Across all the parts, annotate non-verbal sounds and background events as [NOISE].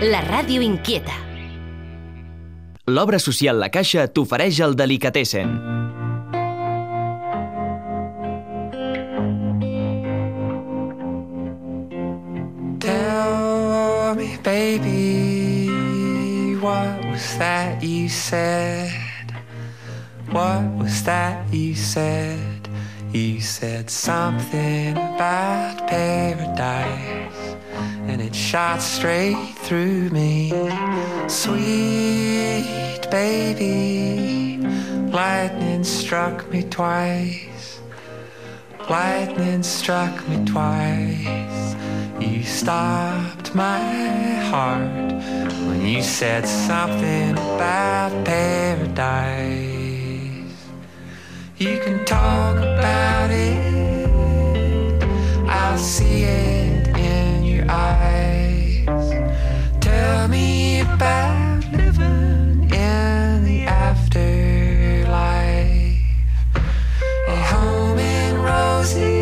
La ràdio inquieta. L'obra social La Caixa t'ofereix el Delicatessen. Tell me, baby, what was that you said? What was that you said? You said something about paradise, and it shot straight through me. Sweet baby, lightning struck me twice. Lightning struck me twice. You stopped my heart when you said something about paradise. You can talk about it, I'll see it eyes. Tell me about living in the afterlife. A home in roses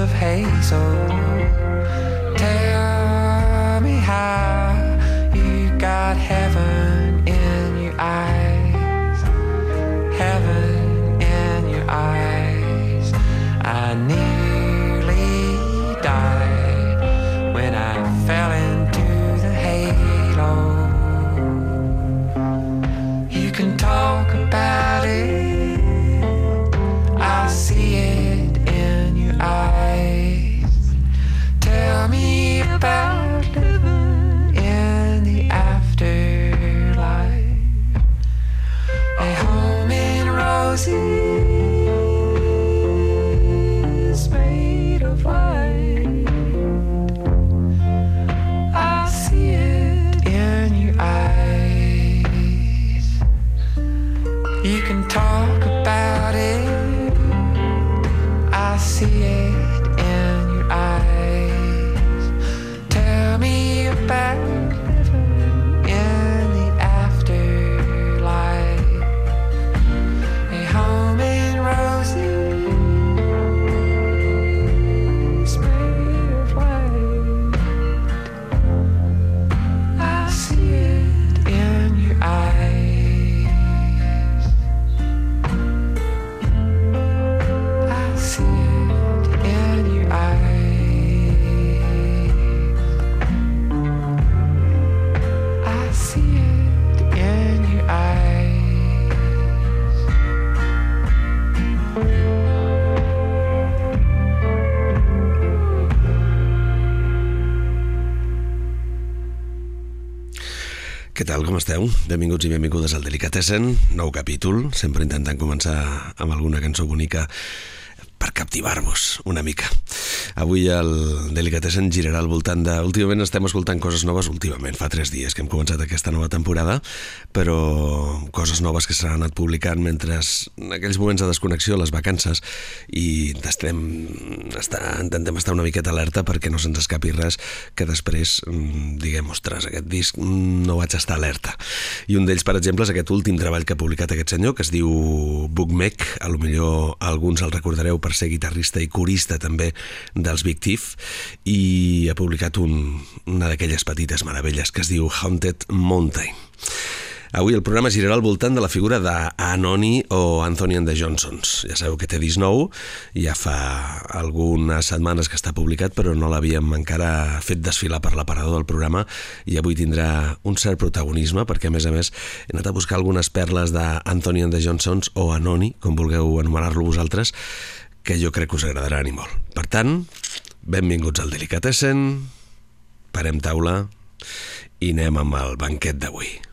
of hazel. Tell tal, com esteu? Benvinguts i benvingudes al Delicatessen, nou capítol, sempre intentant començar amb alguna cançó bonica per captivar-vos una mica. Avui el Delicatessen girarà al voltant de... Últimament estem escoltant coses noves, últimament, fa tres dies que hem començat aquesta nova temporada, però coses noves que s'han anat publicant mentre en aquells moments de desconnexió, les vacances, i estem, estar, intentem estar una miqueta alerta perquè no se'ns escapi res que després mm, diguem, ostres, aquest disc mm, no vaig estar alerta. I un d'ells, per exemple, és aquest últim treball que ha publicat aquest senyor, que es diu Bookmec, a lo millor alguns el recordareu per ser guitarrista i corista també dels Big Thief, i ha publicat un, una d'aquelles petites meravelles que es diu Haunted Mountain. Avui el programa girarà al voltant de la figura d'Anoni o Anthony and the Johnsons. Ja sabeu que té disc nou, ja fa algunes setmanes que està publicat, però no l'havíem encara fet desfilar per l'aparador del programa i avui tindrà un cert protagonisme perquè, a més a més, he anat a buscar algunes perles d'Anthony and the Johnsons o Anoni, com vulgueu anomenar-lo vosaltres, que jo crec que us agradaran i molt. Per tant, benvinguts al Delicatessen, parem taula i anem amb el banquet d'avui.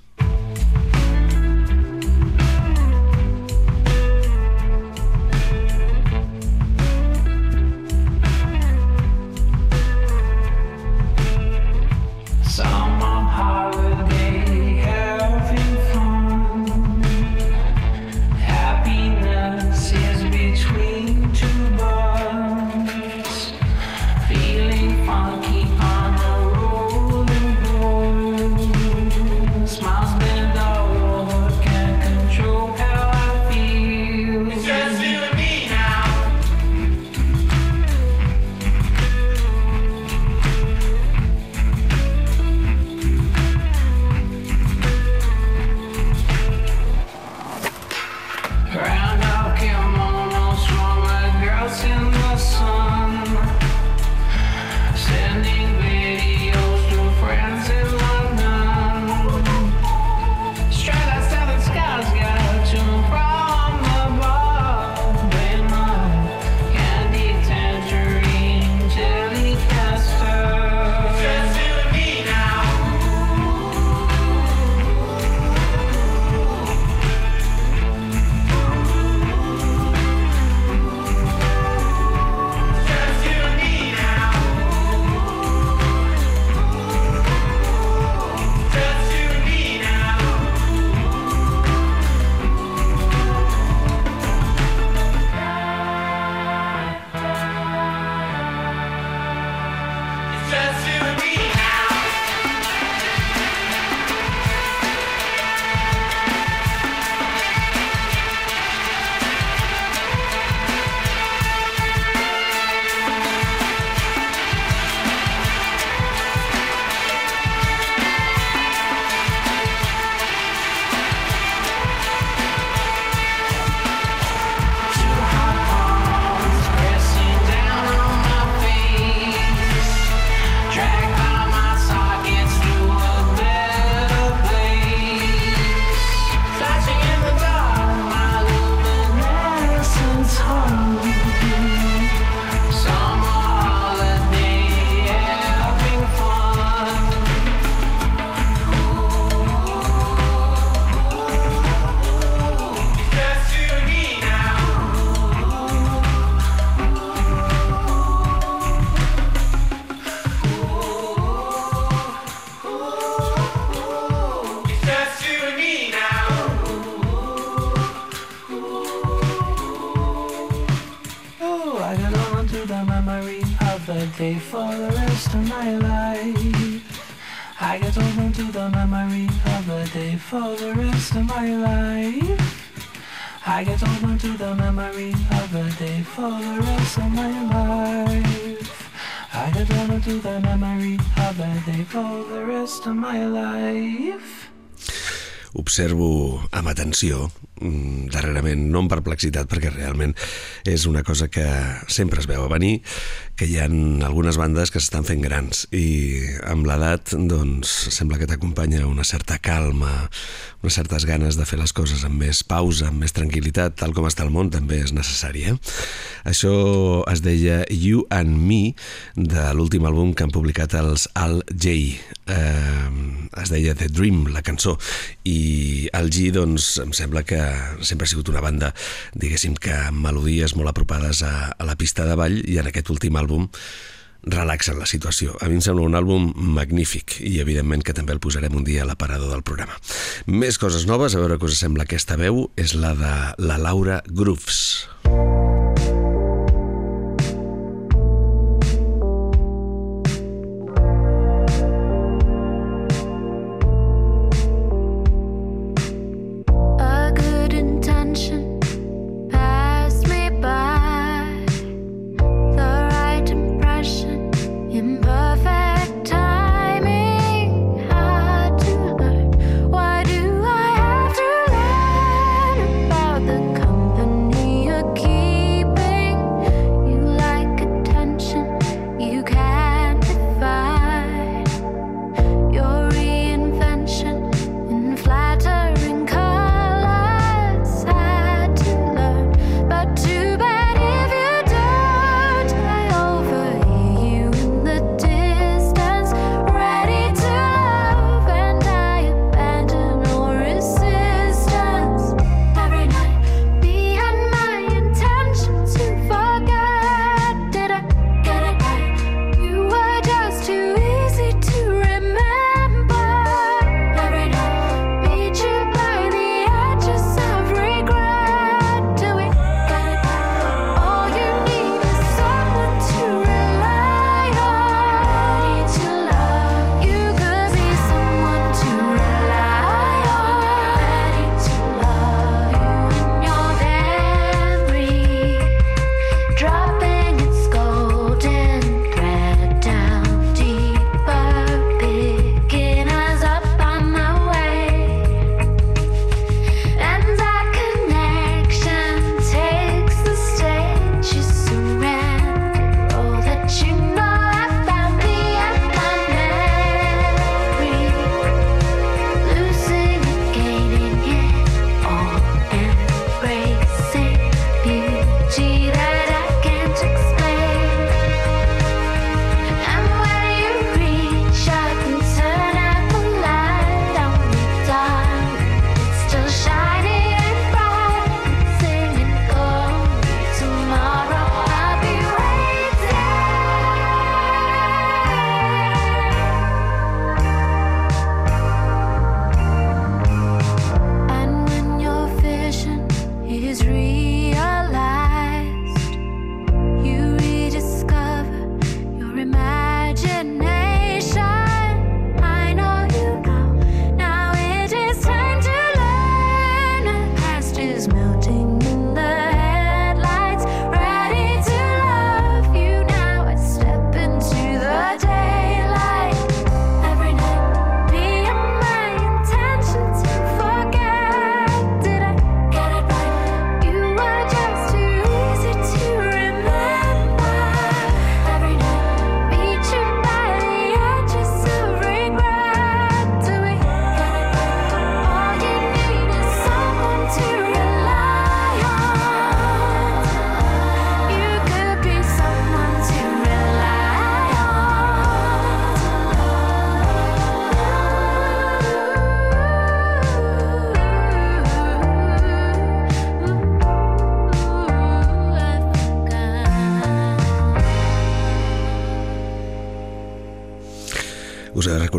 Observo amb atenció darrerament, no amb perplexitat perquè realment és una cosa que sempre es veu a venir que hi ha algunes bandes que s'estan fent grans. I amb l'edat doncs sembla que t'acompanya una certa calma unes certes ganes de fer les coses amb més pausa, amb més tranquil·litat tal com està el món també és necessari eh? això es deia You and Me de l'últim àlbum que han publicat els Al J. Eh, es deia The Dream, la cançó. I el G doncs em sembla que sempre ha sigut una banda diguéssim que amb melodies molt apropades a, a la pista de ball i en aquest últim àlbum relaxen la situació. A mi em sembla un àlbum magnífic i evidentment que també el posarem un dia a l'aparador del programa. Més coses noves, a veure què us sembla aquesta veu, és la de la Laura Grooves.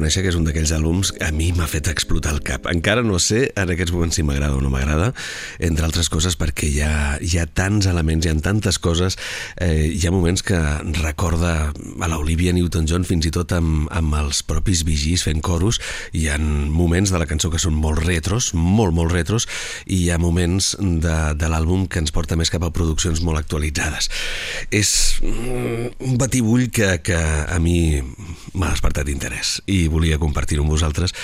Reconèixer que és un d'aquells àlbums que a mi m'ha fet explotar el cap. Encara no sé en aquests moments si m'agrada o no m'agrada, entre altres coses perquè hi ha, hi ha tants elements, hi ha tantes coses, eh, hi ha moments que recorda a l'Olivia Newton-John fins i tot amb, amb els propis vigis fent coros, hi ha moments de la cançó que són molt retros, molt, molt retros, i hi ha moments de, de l'àlbum que ens porta més cap a produccions molt actualitzades. És mm, un batibull que, que a mi m'ha despertat interès i volia compartir-ho amb vosaltres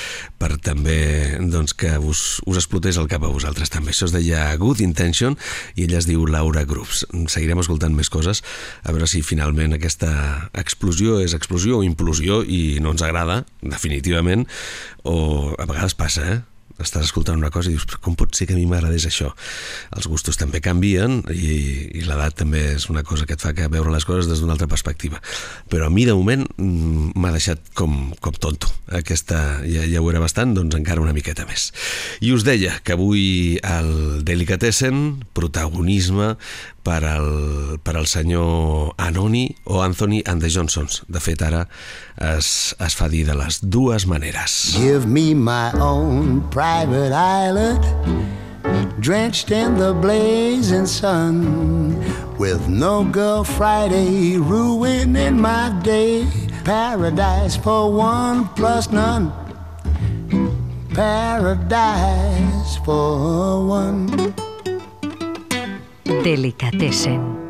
per també doncs, que us, us explotés el cap a vosaltres també. Això es deia Good Intention i ella es diu Laura Groups. Seguirem escoltant més coses a veure si finalment aquesta explosió és explosió o implosió i no ens agrada, definitivament, o a vegades passa, eh? Estàs escoltant una cosa i dius, com pot ser que a mi m'agradés això? Els gustos també canvien i, i l'edat també és una cosa que et fa que veure les coses des d'una altra perspectiva. Però a mi, de moment, mm, m'ha deixat com, com tonto. Aquesta ja, ja ho era bastant, doncs encara una miqueta més. I us deia que avui el Delicatessen, protagonisme per al, per al senyor Anoni o Anthony and the Johnsons. De fet, ara es, es fa dir de les dues maneres. Give me my own private island Drenched in the blazing sun With no girl Friday ruining my day Paradise for one plus none Paradise for one Delicatessen.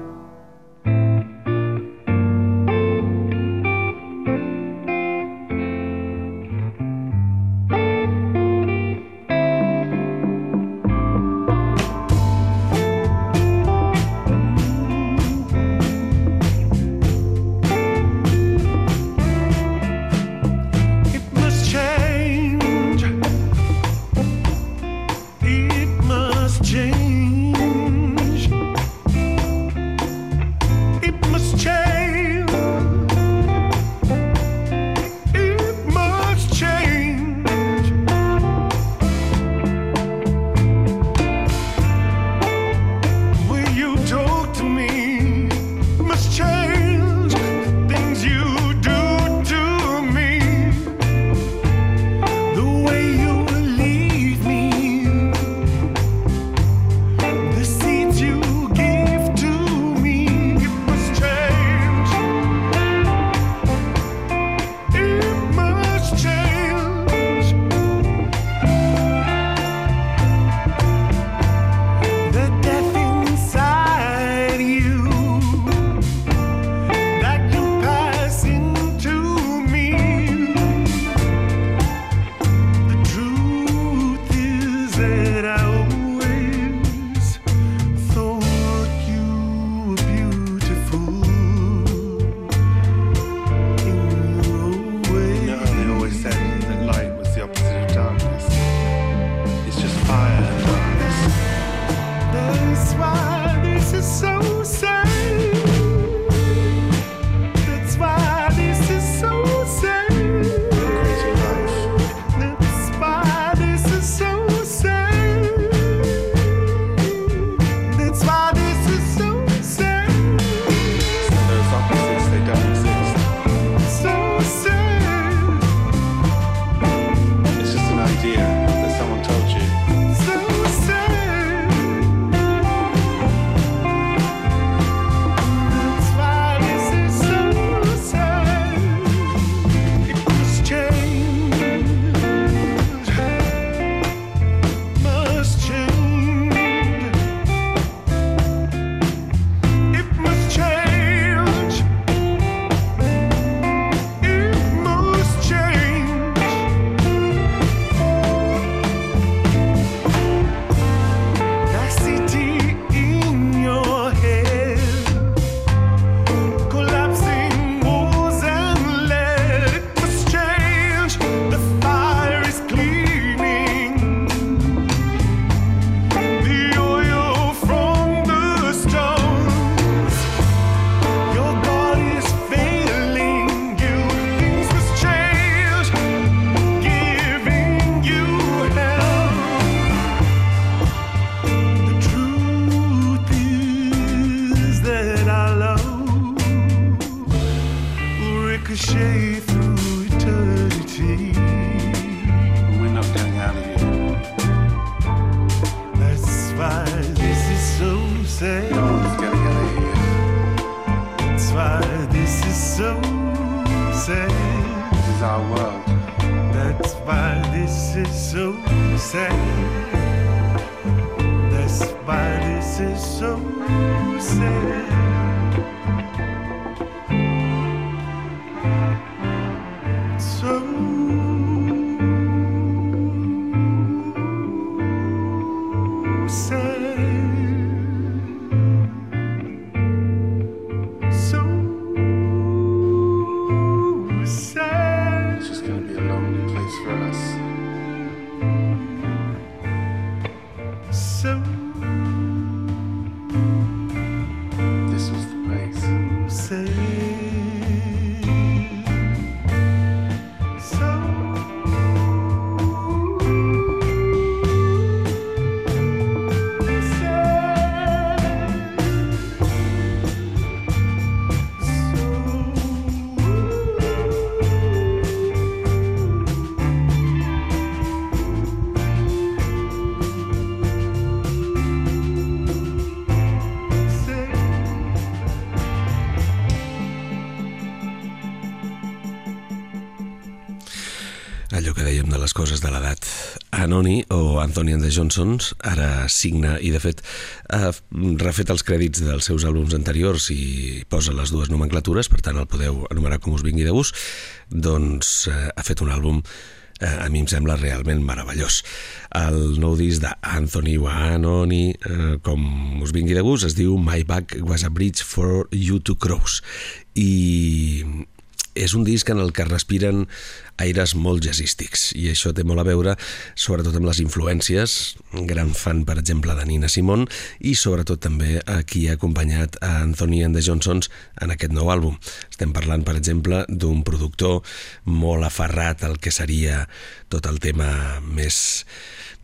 Coses de l'edat. Anoni o Anthony and the Johnsons ara signa i de fet ha refet els crèdits dels seus àlbums anteriors i posa les dues nomenclatures, per tant el podeu anomenar com us vingui de gust, doncs eh, ha fet un àlbum eh, a mi em sembla realment meravellós. El nou disc d'Anthony o Anoni, eh, com us vingui de gust, es diu My Back Was a Bridge for You to Cross i és un disc en el que respiren aires molt jazzístics i això té molt a veure sobretot amb les influències, gran fan per exemple de Nina Simone i sobretot també a qui ha acompanyat a Anthony and the Johnsons en aquest nou àlbum. Estem parlant per exemple d'un productor molt aferrat al que seria tot el tema més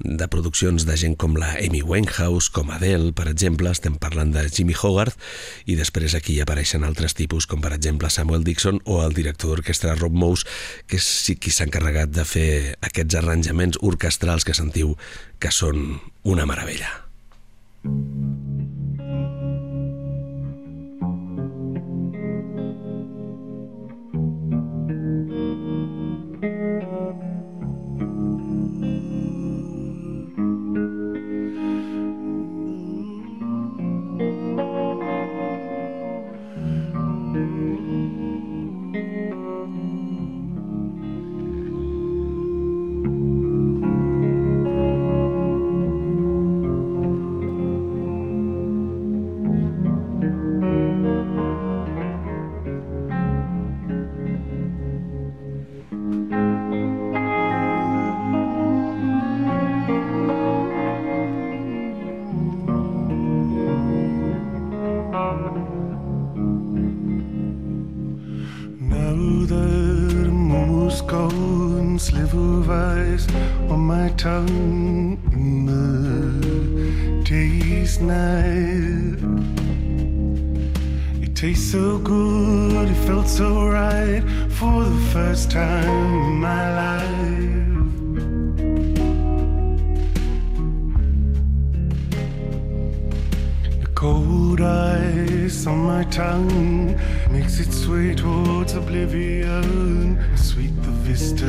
de produccions de gent com la Amy Winehouse, com Adele, per exemple, estem parlant de Jimmy Hogarth, i després aquí apareixen altres tipus, com per exemple Samuel Dixon o el director d'orquestra Rob Mous, que és qui s'ha encarregat de fer aquests arranjaments orquestrals que sentiu que són una meravella. Now tongue makes its way towards oblivion. Sweet the vista,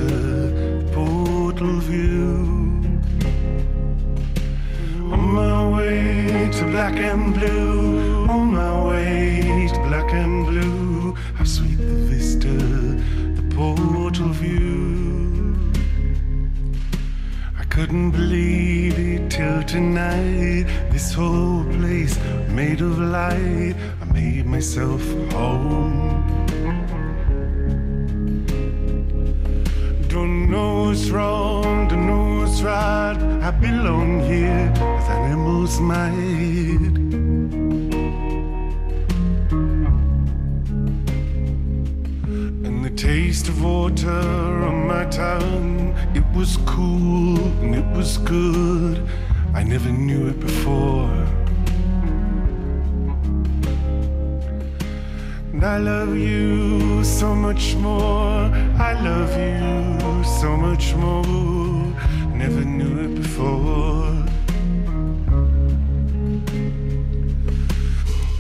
And I love you so much more. I love you so much more. Never knew it before.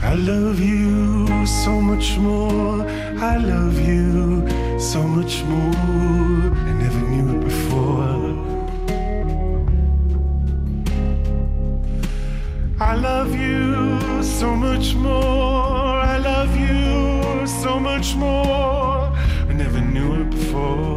I love you so much more. I love you so much more. I never knew it before. I love you so much more. Much more. I never knew it before.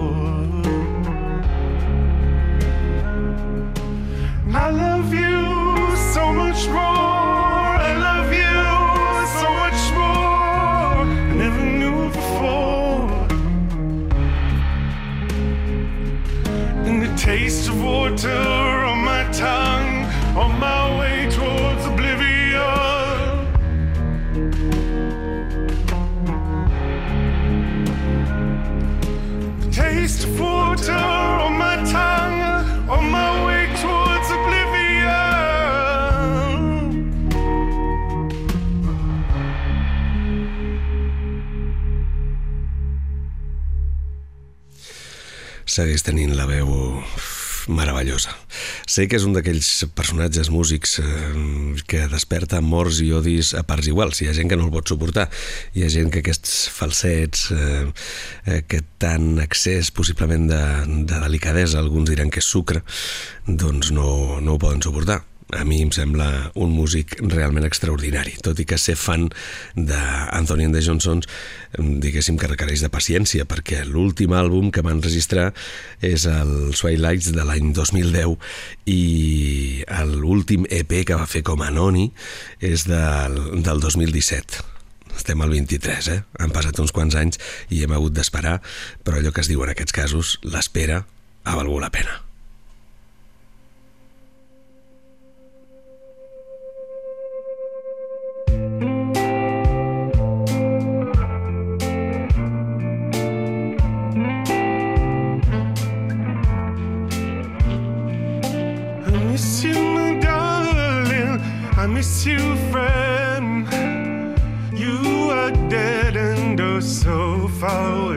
Segueix tenint la veu meravellosa. Sé que és un d'aquells personatges músics eh, que desperta morts i odis a parts iguals. Hi ha gent que no el pot suportar. Hi ha gent que aquests falsets, eh, aquest tant excés possiblement de, de delicadesa, alguns diran que és sucre, doncs no, no ho poden suportar a mi em sembla un músic realment extraordinari, tot i que ser fan d'Anthony and the Johnsons diguéssim que requereix de paciència perquè l'últim àlbum que van registrar és el Swilights de l'any 2010 i l'últim EP que va fer com a Noni és del, del 2017 estem al 23, eh? Han passat uns quants anys i hem hagut d'esperar, però allò que es diu en aquests casos, l'espera ha valgut la pena. You, friend. You are dead and oh so far away.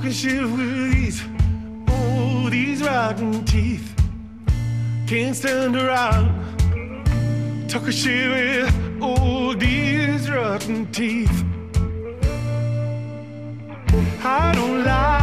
Talking shit with these, oh, these rotten teeth. Can't stand around talking shit with, oh, these rotten teeth. I don't like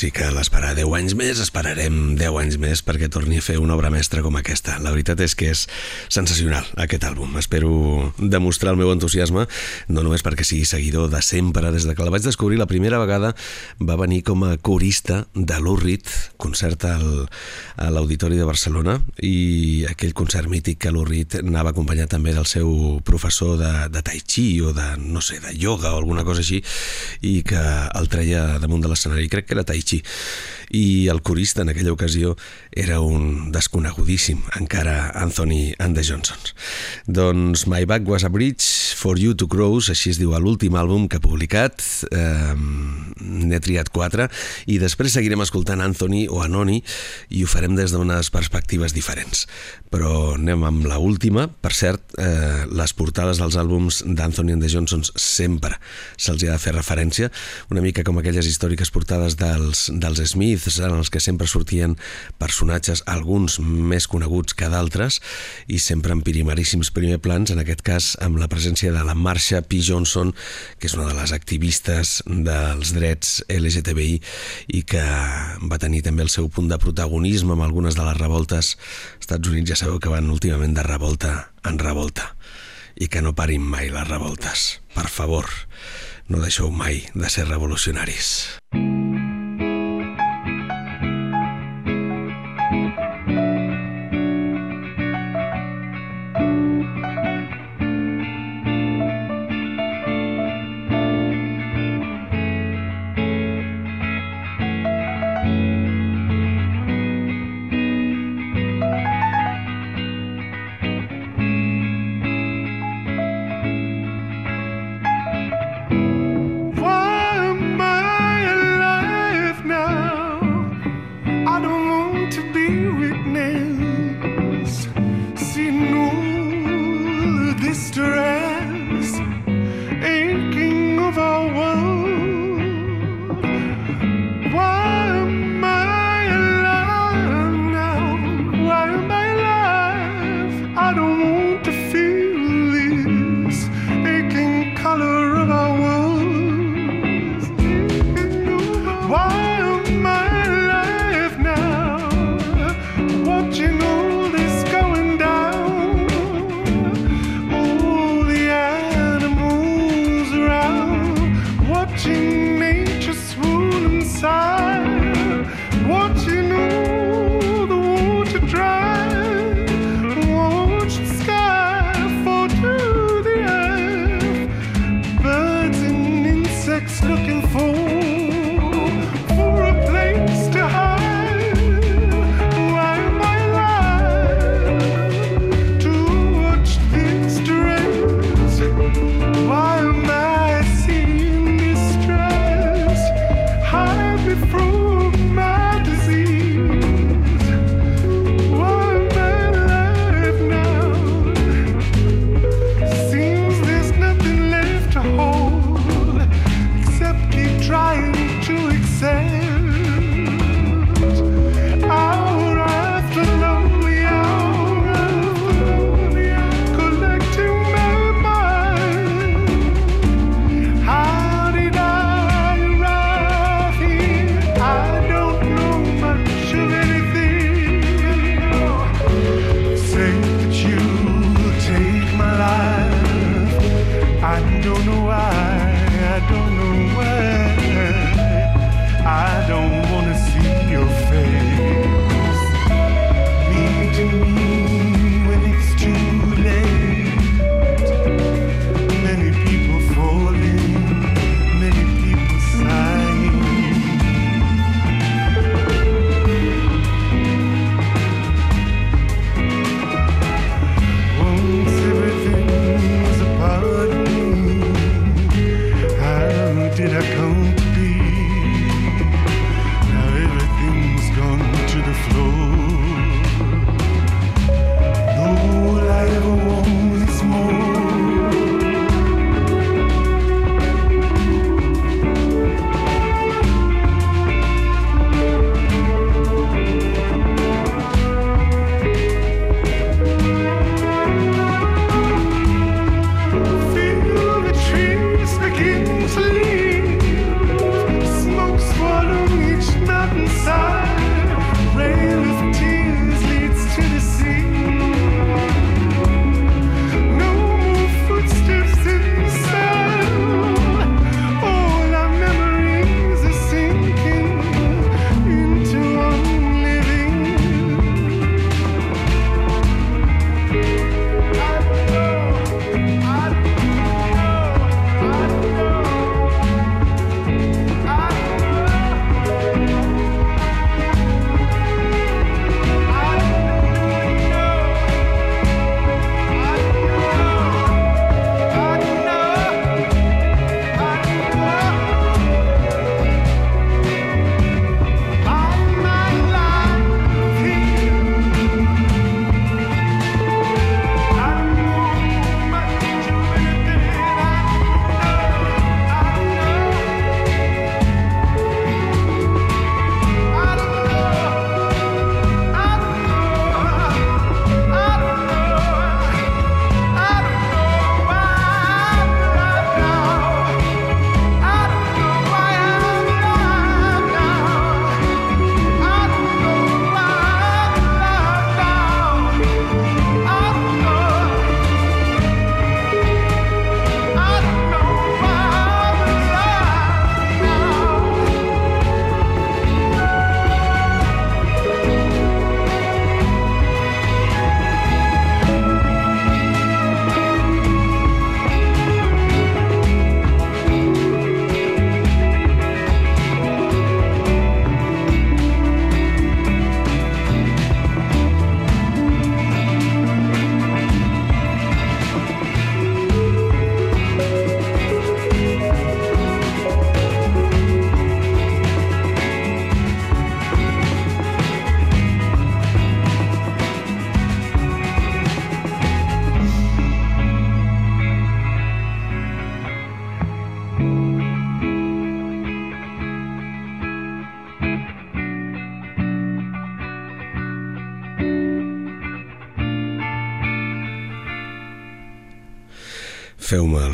Doncs sí que l'esperar 10 anys més, esperarem 10 anys més perquè torni a fer una obra mestra com aquesta. La veritat és que és sensacional aquest àlbum. Espero demostrar el meu entusiasme, no només perquè sigui seguidor de sempre, des de que la vaig descobrir la primera vegada va venir com a corista de l'Urrit, concert al, a l'Auditori de Barcelona i aquell concert mític que l'Urrit anava acompanyat també del seu professor de, de Tai Chi o de, no sé, de ioga o alguna cosa així i que el treia damunt de l'escenari, crec que era Tai Chi i el corista en aquella ocasió era un desconegudíssim encara Anthony and the Johnsons. Doncs My Back Was a Bridge For You to Cross, així es diu l'últim àlbum que ha publicat eh, n'he triat quatre i després seguirem escoltant Anthony o Anoni i ho farem des d'unes perspectives diferents. Però anem amb la última. Per cert, eh, les portades dels àlbums d'Anthony and the Johnsons sempre se'ls ha de fer referència. Una mica com aquelles històriques portades dels, dels Smiths en els que sempre sortien personatges, alguns més coneguts que d'altres i sempre en primeríssims primer plans, en aquest cas amb la presència de la Marsha P. Johnson que és una de les activistes dels drets LGTBI i que va tenir també el seu punt de protagonisme amb algunes de les revoltes als Estats Units ja sabeu que van últimament de revolta en revolta i que no parin mai les revoltes. Per favor, no deixeu mai de ser revolucionaris. Why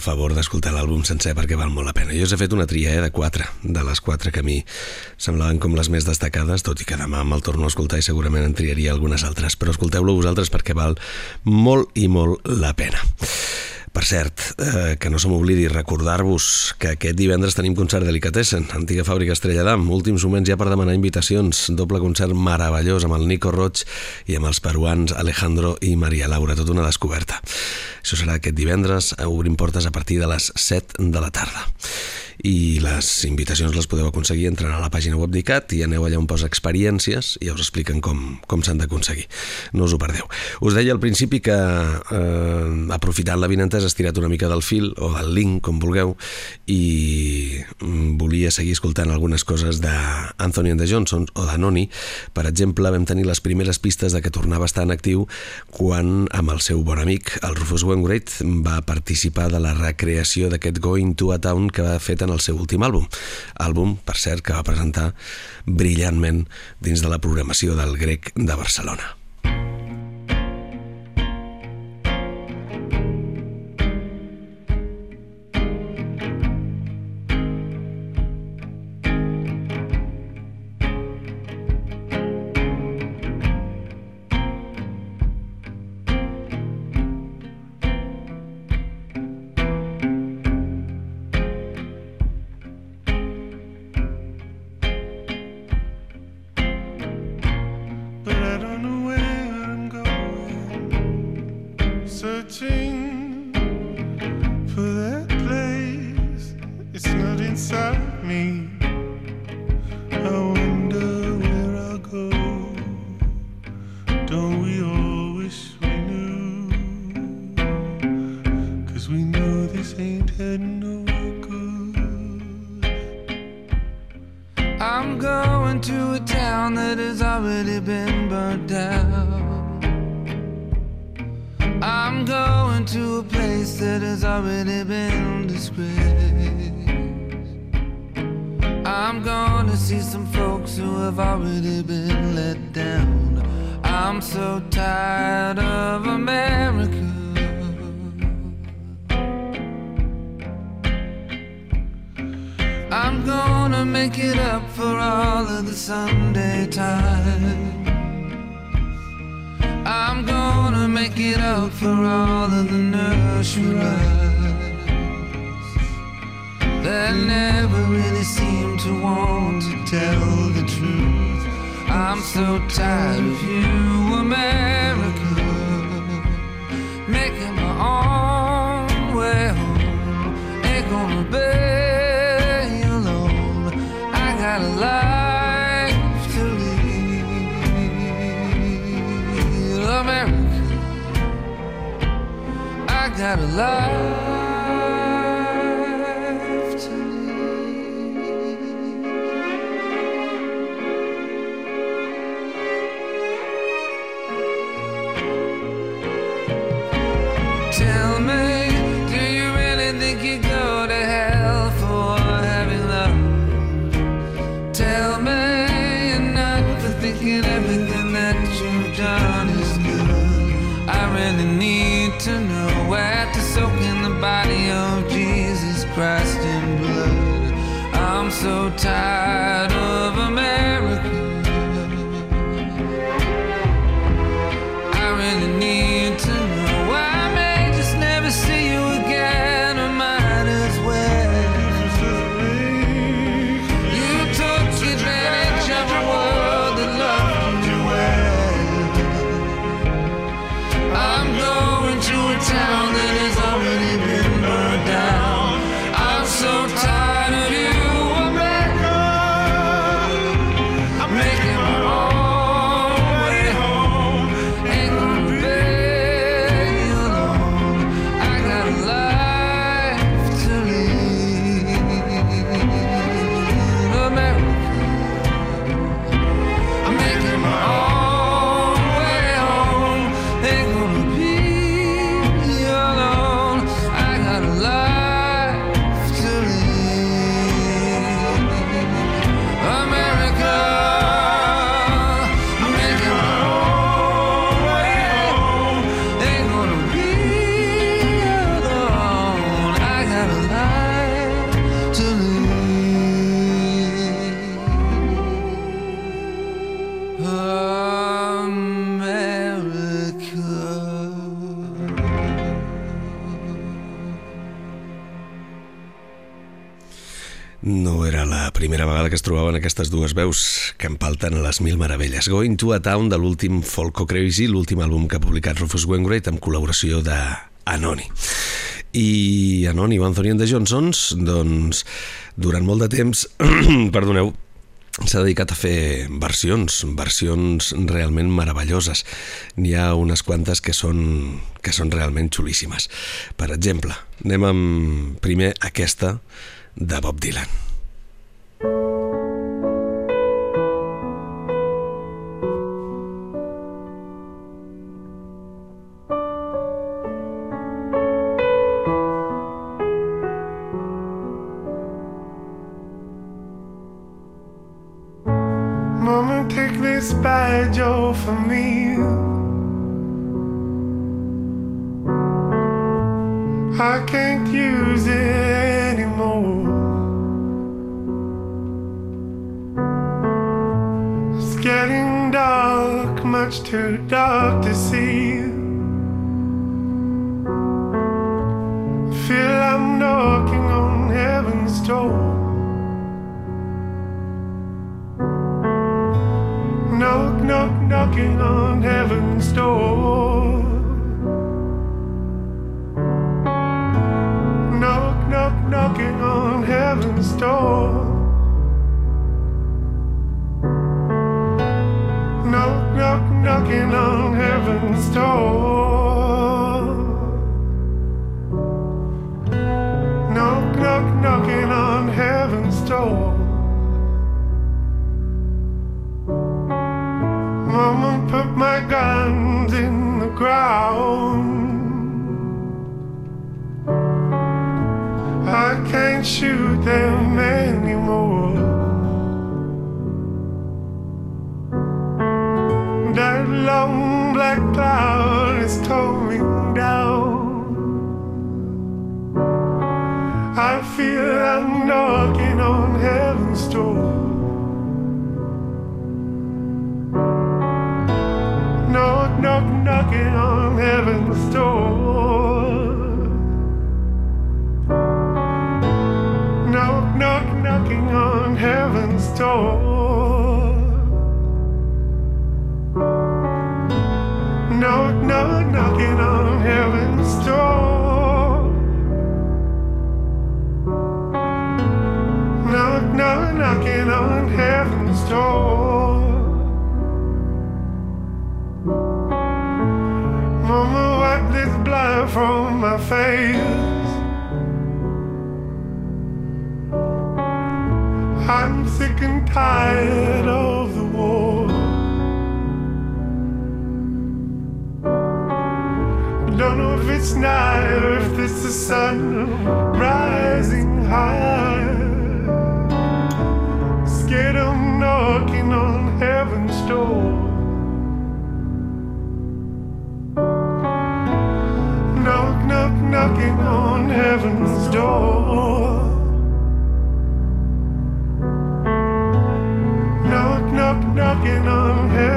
favor d'escoltar l'àlbum sencer perquè val molt la pena. Jo us he fet una tria eh, de quatre, de les quatre que a mi semblaven com les més destacades, tot i que demà me'l torno a escoltar i segurament en triaria algunes altres, però escolteu-lo vosaltres perquè val molt i molt la pena. Per cert, eh, que no se m'oblidi recordar-vos que aquest divendres tenim concert Delicatessen, antiga fàbrica Estrella d'Am. Últims moments ja per demanar invitacions. Doble concert meravellós amb el Nico Roig i amb els peruans Alejandro i Maria Laura. Tot una descoberta. Això serà aquest divendres, obrim portes a partir de les 7 de la tarda i les invitacions les podeu aconseguir entrant a la pàgina web d'ICAT i aneu allà on posa experiències i ja us expliquen com, com s'han d'aconseguir. No us ho perdeu. Us deia al principi que eh, aprofitant la vinentesa has tirat una mica del fil o del link, com vulgueu, i mm, volia seguir escoltant algunes coses d'Anthony and the Johnson o de Noni. Per exemple, vam tenir les primeres pistes de que tornava a estar en actiu quan amb el seu bon amic, el Rufus Wainwright, va participar de la recreació d'aquest Going to a Town que va fet en el seu últim àlbum. Àlbum, per cert, que va presentar brillantment dins de la programació del Grec de Barcelona. That never really seem to want to tell the truth. I'm so tired of you, America, making my own way home. Ain't gonna be alone. I got a life to lead, America. I got a life trobaven aquestes dues veus que empalten les mil meravelles. Going to a Town de l'últim Folko Crazy, l'últim àlbum que ha publicat Rufus Wainwright amb col·laboració de Anoni. I Anoni o Anthony the Johnsons, doncs, durant molt de temps, [CLEARS THROAT] perdoneu, s'ha dedicat a fer versions, versions realment meravelloses. N'hi ha unes quantes que són, que són realment xulíssimes. Per exemple, anem amb primer aquesta de Bob Dylan. Heaven's. Knock, knock, knocking on heaven's door. Knock, knock, knocking on heaven's door. Knock, knock, knocking on heaven's door. Shoot them anymore. That long black cloud is coming down. I feel I'm knocking on heaven's door. knock, knock, knocking on heaven's door. Knock, knock, knocking on heaven's door. Knock, knock, knocking on heaven's door. Mama, wipe this blood from my face. I'm sick and tired of the war. Don't know if it's night or if it's the sun rising high.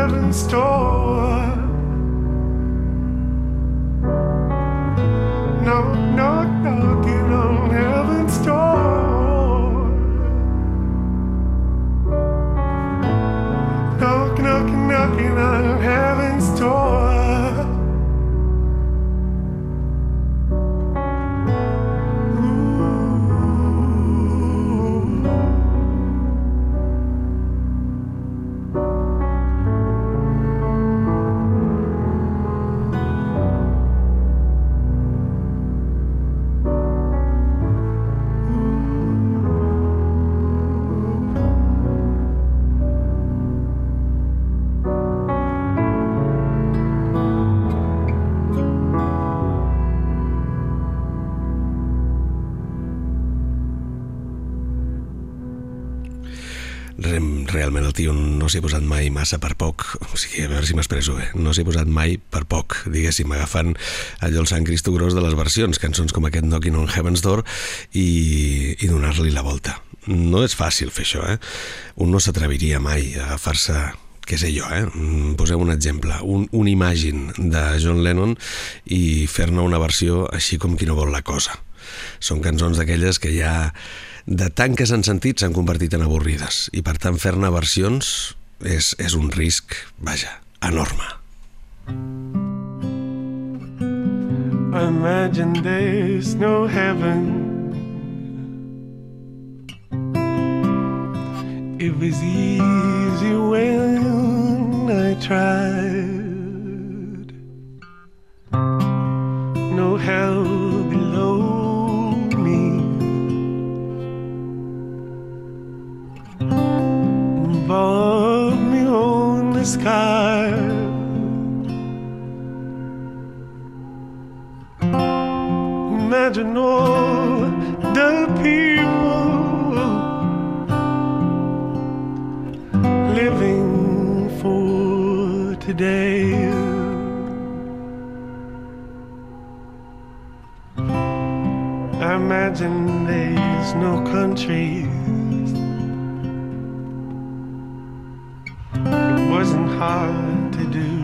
On heaven's s'hi ha posat mai massa per poc, o sigui, a veure si m'expresso bé, no s'hi ha posat mai per poc, diguéssim, agafant allò el Sant Cristo gros de les versions, cançons com aquest Knocking on Heaven's Door i, i donar-li la volta. No és fàcil fer això, eh? Un no s'atreviria mai a agafar-se què sé jo, eh? Mm, Posem un exemple, un, un Imagine de John Lennon i fer-ne una versió així com qui no vol la cosa. Són cançons d'aquelles que ja de tant que s'han sentit s'han convertit en avorrides i per tant fer-ne versions és, és un risc, vaja, enorme. Imagine there's no heaven. It was easy when I tried. No hell sky. Imagine all the people living for today. Imagine there's no countries. Wasn't hard to do.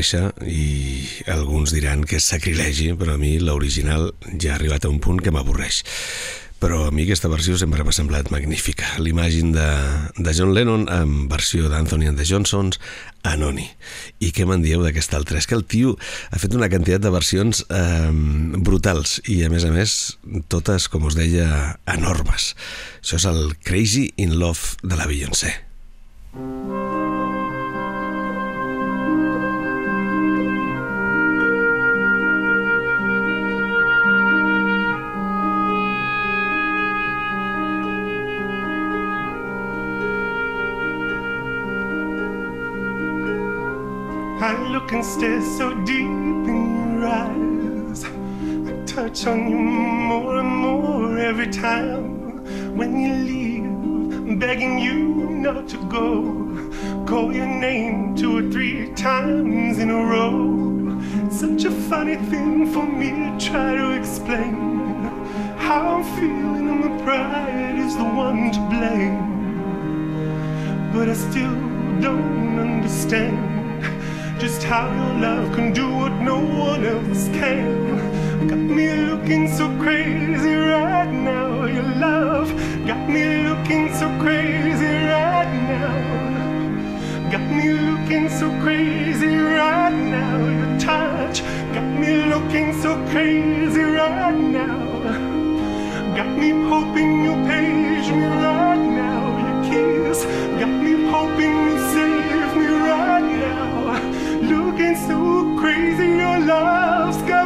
Jo he de reconèixer, i alguns diran que és sacrilegi, però a mi l'original ja ha arribat a un punt que m'avorreix. Però a mi aquesta versió sempre m'ha semblat magnífica. L'imagine de, de John Lennon en versió d'Anthony and the Johnsons, Anoni. I què me'n dieu d'aquesta altra? És que el tio ha fet una quantitat de versions eh, brutals i, a més a més, totes, com us deia, enormes. Això és el Crazy in Love de la Beyoncé. I look and stare so deep in your eyes. I touch on you more and more every time when you leave, begging you not to go. Call your name two or three times in a row. Such a funny thing for me to try to explain how I'm feeling, and my pride is the one to blame. But I still don't understand just how your love can do what no one else can. Got me looking so crazy right now. Your love got me looking so crazy right now. Got me looking so crazy right now. Your touch got me looking so crazy right now. Got me hoping you'll page me right now. Your kiss got me hoping you now. Looking so crazy, your love's got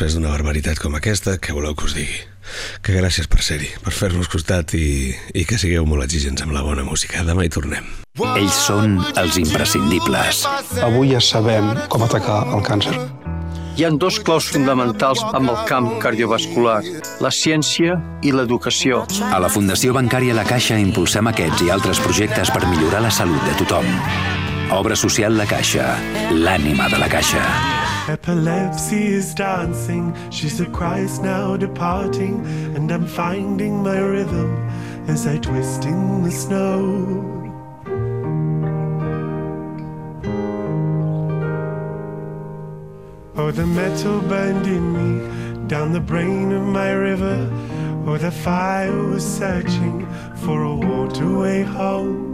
després d'una barbaritat com aquesta, què voleu que us digui? Que gràcies per ser-hi, per fer-nos costat i, i que sigueu molt exigents amb la bona música. Demà hi tornem. Ells són els imprescindibles. Avui ja sabem com atacar el càncer. Hi han dos claus fonamentals amb el camp cardiovascular, la ciència i l'educació. A la Fundació Bancària La Caixa impulsem aquests i altres projectes per millorar la salut de tothom. Obra social La Caixa, l'ànima de la Caixa. Epilepsy is dancing, she's a Christ now departing, and I'm finding my rhythm as I twist in the snow. Oh, the metal burned in me down the brain of my river. Oh, the fire was searching for a waterway home.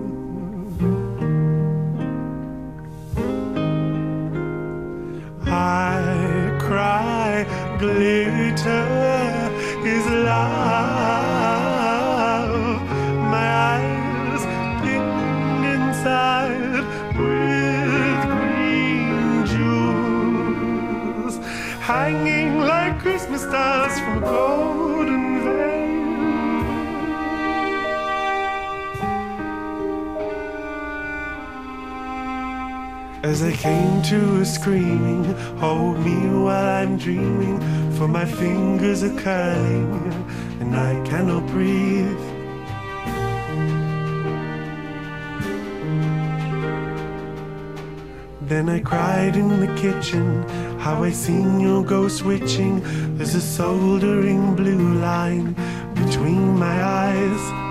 I cry, glitter is love. My eyes pinned inside with green jewels, hanging like Christmas stars from a As I came to a screaming, hold me while I'm dreaming, for my fingers are curling and I cannot breathe. Then I cried in the kitchen, how I seen your ghost switching. There's a soldering blue line between my eyes.